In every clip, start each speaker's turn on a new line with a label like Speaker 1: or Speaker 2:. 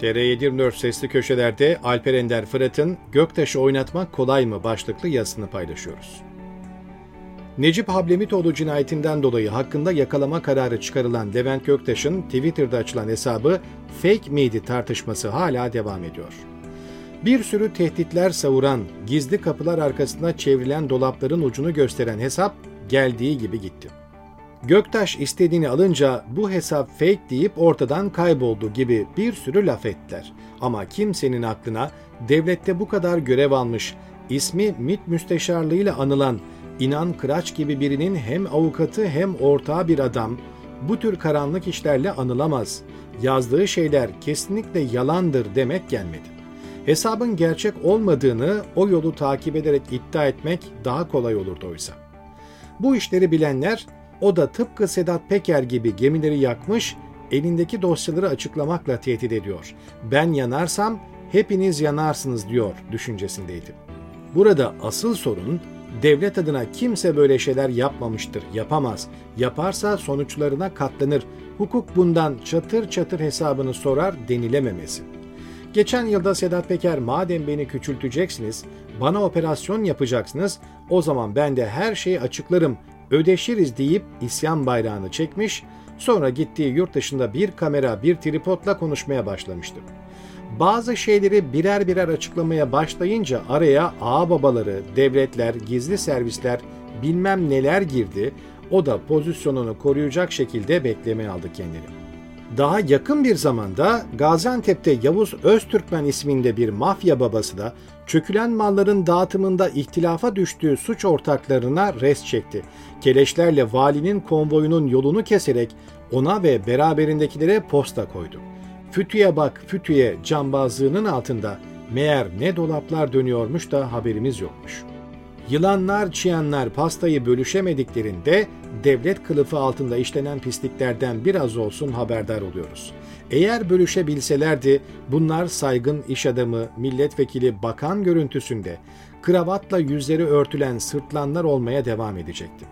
Speaker 1: TR724 sesli köşelerde Alper Ender Fırat'ın Göktaşı oynatmak kolay mı başlıklı yazısını paylaşıyoruz. Necip Hablemitoğlu cinayetinden dolayı hakkında yakalama kararı çıkarılan Levent Göktaş'ın Twitter'da açılan hesabı fake miydi tartışması hala devam ediyor. Bir sürü tehditler savuran, gizli kapılar arkasında çevrilen dolapların ucunu gösteren hesap geldiği gibi gitti. Göktaş istediğini alınca bu hesap fake deyip ortadan kayboldu gibi bir sürü laf ettiler. Ama kimsenin aklına devlette bu kadar görev almış, ismi MİT müsteşarlığıyla anılan İnan Kıraç gibi birinin hem avukatı hem ortağı bir adam bu tür karanlık işlerle anılamaz. Yazdığı şeyler kesinlikle yalandır demek gelmedi. Hesabın gerçek olmadığını o yolu takip ederek iddia etmek daha kolay olurdu oysa. Bu işleri bilenler o da tıpkı Sedat Peker gibi gemileri yakmış, elindeki dosyaları açıklamakla tehdit ediyor. Ben yanarsam hepiniz yanarsınız diyor düşüncesindeydi. Burada asıl sorun devlet adına kimse böyle şeyler yapmamıştır, yapamaz. Yaparsa sonuçlarına katlanır. Hukuk bundan çatır çatır hesabını sorar denilememesi. Geçen yılda Sedat Peker madem beni küçülteceksiniz, bana operasyon yapacaksınız, o zaman ben de her şeyi açıklarım, ödeşiriz deyip isyan bayrağını çekmiş, sonra gittiği yurt dışında bir kamera, bir tripodla konuşmaya başlamıştı. Bazı şeyleri birer birer açıklamaya başlayınca araya ağa babaları, devletler, gizli servisler bilmem neler girdi, o da pozisyonunu koruyacak şekilde beklemeye aldı kendini. Daha yakın bir zamanda Gaziantep'te Yavuz Öztürkmen isminde bir mafya babası da çökülen malların dağıtımında ihtilafa düştüğü suç ortaklarına res çekti. Keleşlerle valinin konvoyunun yolunu keserek ona ve beraberindekilere posta koydu. Fütüye bak fütüye cambazlığının altında meğer ne dolaplar dönüyormuş da haberimiz yokmuş. Yılanlar, çiyanlar pastayı bölüşemediklerinde devlet kılıfı altında işlenen pisliklerden biraz olsun haberdar oluyoruz. Eğer bölüşebilselerdi bunlar saygın iş adamı, milletvekili, bakan görüntüsünde kravatla yüzleri örtülen sırtlanlar olmaya devam edecekti.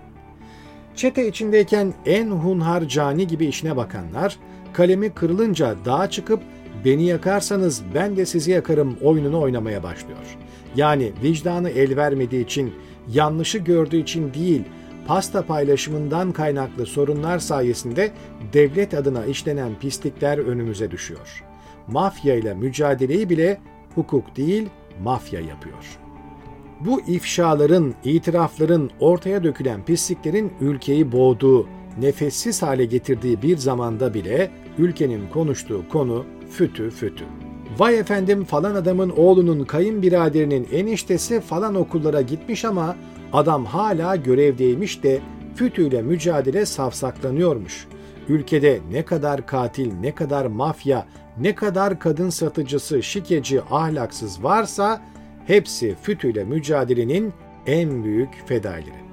Speaker 1: Çete içindeyken en hunhar cani gibi işine bakanlar, kalemi kırılınca dağa çıkıp beni yakarsanız ben de sizi yakarım oyununu oynamaya başlıyor. Yani vicdanı el vermediği için, yanlışı gördüğü için değil, pasta paylaşımından kaynaklı sorunlar sayesinde devlet adına işlenen pislikler önümüze düşüyor. Mafya ile mücadeleyi bile hukuk değil, mafya yapıyor. Bu ifşaların, itirafların, ortaya dökülen pisliklerin ülkeyi boğduğu, nefessiz hale getirdiği bir zamanda bile ülkenin konuştuğu konu fütü fütü. Vay efendim falan adamın oğlunun kayınbiraderinin eniştesi falan okullara gitmiş ama adam hala görevdeymiş de fütüyle mücadele safsaklanıyormuş. Ülkede ne kadar katil, ne kadar mafya, ne kadar kadın satıcısı, şikeci, ahlaksız varsa hepsi fütüyle mücadelenin en büyük fedaileri.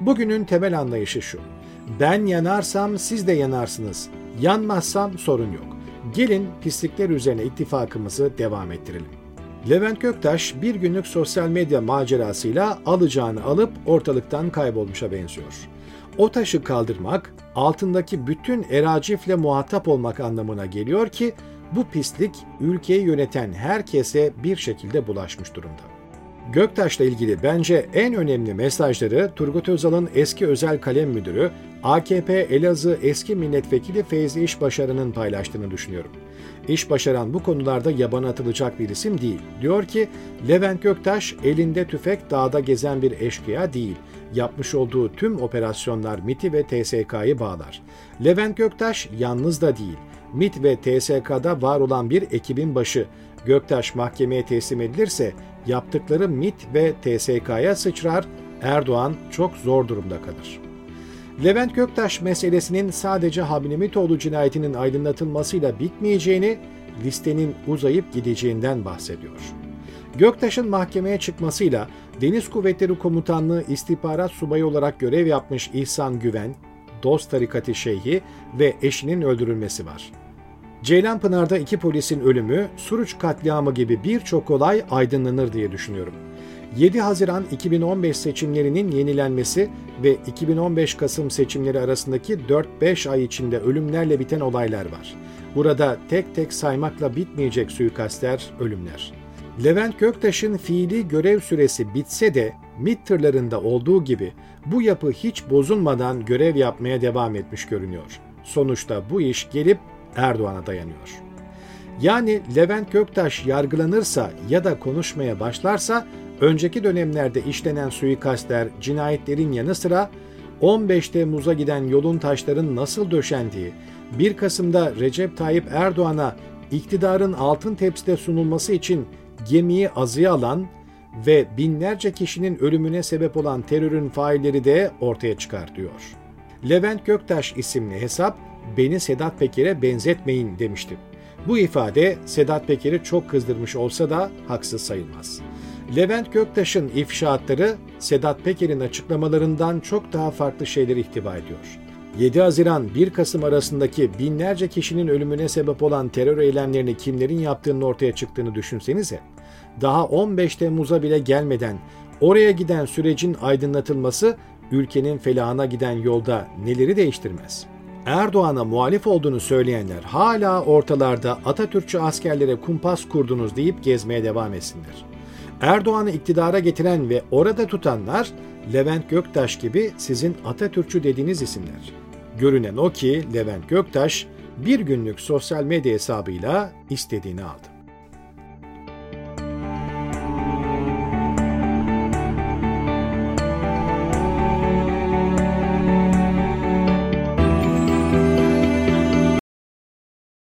Speaker 1: Bugünün temel anlayışı şu. Ben yanarsam siz de yanarsınız. Yanmazsam sorun yok. Gelin pislikler üzerine ittifakımızı devam ettirelim. Levent Göktaş bir günlük sosyal medya macerasıyla alacağını alıp ortalıktan kaybolmuşa benziyor. O taşı kaldırmak, altındaki bütün eracifle muhatap olmak anlamına geliyor ki bu pislik ülkeyi yöneten herkese bir şekilde bulaşmış durumda. Göktaş'la ilgili bence en önemli mesajları Turgut Özal'ın eski özel kalem müdürü, AKP Elazığ eski milletvekili Feyzi İşbaşarı'nın paylaştığını düşünüyorum. İş başaran bu konularda yabana atılacak bir isim değil. Diyor ki, Levent Göktaş elinde tüfek dağda gezen bir eşkıya değil. Yapmış olduğu tüm operasyonlar MIT'i ve TSK'yı bağlar. Levent Göktaş yalnız da değil. MIT ve TSK'da var olan bir ekibin başı. Göktaş mahkemeye teslim edilirse yaptıkları MIT ve TSK'ya sıçrar, Erdoğan çok zor durumda kalır. Levent Göktaş meselesinin sadece Habnemitoğlu cinayetinin aydınlatılmasıyla bitmeyeceğini, listenin uzayıp gideceğinden bahsediyor. Göktaş'ın mahkemeye çıkmasıyla Deniz Kuvvetleri Komutanlığı istihbarat subayı olarak görev yapmış İhsan Güven, Dost Tarikati Şeyhi ve eşinin öldürülmesi var. Ceylanpınar'da iki polisin ölümü, Suruç katliamı gibi birçok olay aydınlanır diye düşünüyorum. 7 Haziran 2015 seçimlerinin yenilenmesi ve 2015 Kasım seçimleri arasındaki 4-5 ay içinde ölümlerle biten olaylar var. Burada tek tek saymakla bitmeyecek suikastler, ölümler. Levent Göktaş'ın fiili görev süresi bitse de MİT tırlarında olduğu gibi bu yapı hiç bozulmadan görev yapmaya devam etmiş görünüyor. Sonuçta bu iş gelip Erdoğan'a dayanıyor. Yani Levent Göktaş yargılanırsa ya da konuşmaya başlarsa önceki dönemlerde işlenen suikastler, cinayetlerin yanı sıra 15 Temmuz'a giden yolun taşların nasıl döşendiği, 1 Kasım'da Recep Tayyip Erdoğan'a iktidarın altın tepside sunulması için gemiyi azıya alan ve binlerce kişinin ölümüne sebep olan terörün failleri de ortaya çıkar diyor. Levent Göktaş isimli hesap beni Sedat Peker'e benzetmeyin demişti. Bu ifade Sedat Peker'i çok kızdırmış olsa da haksız sayılmaz. Levent Göktaş'ın ifşaatları Sedat Peker'in açıklamalarından çok daha farklı şeyleri ihtiva ediyor. 7 Haziran 1 Kasım arasındaki binlerce kişinin ölümüne sebep olan terör eylemlerini kimlerin yaptığının ortaya çıktığını düşünsenize. Daha 15 Temmuz'a bile gelmeden oraya giden sürecin aydınlatılması ülkenin felahına giden yolda neleri değiştirmez? Erdoğan'a muhalif olduğunu söyleyenler hala ortalarda Atatürkçü askerlere kumpas kurdunuz deyip gezmeye devam etsinler. Erdoğan'ı iktidara getiren ve orada tutanlar Levent Göktaş gibi sizin Atatürkçü dediğiniz isimler. Görünen o ki Levent Göktaş bir günlük sosyal medya hesabıyla istediğini aldı.